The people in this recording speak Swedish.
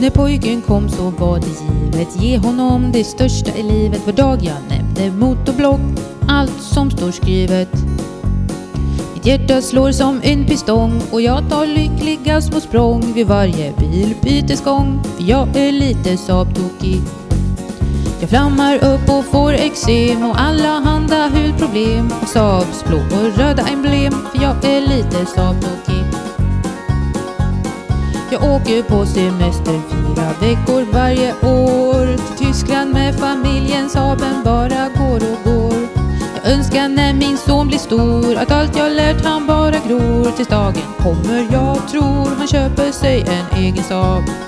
När pojken kom så var det givet. Ge honom det största i livet. Var dag jag nämnde motorblock Allt som står skrivet. Mitt hjärta slår som en pistong. Och jag tar lyckliga små språng Vid varje bilbytesgång. För jag är lite Saab-tokig jag flammar upp och får eksem. Och alla handa hudproblem. Och Saabs blå och röda emblem. För jag är lite Saab-tokig. Jag åker på semester fyra veckor varje år till Tyskland med familjen. Saaben bara går och går. Jag önskar när min son blir stor att allt jag lärt han bara gror. Tills dagen kommer jag tror han köper sig en egen Saab.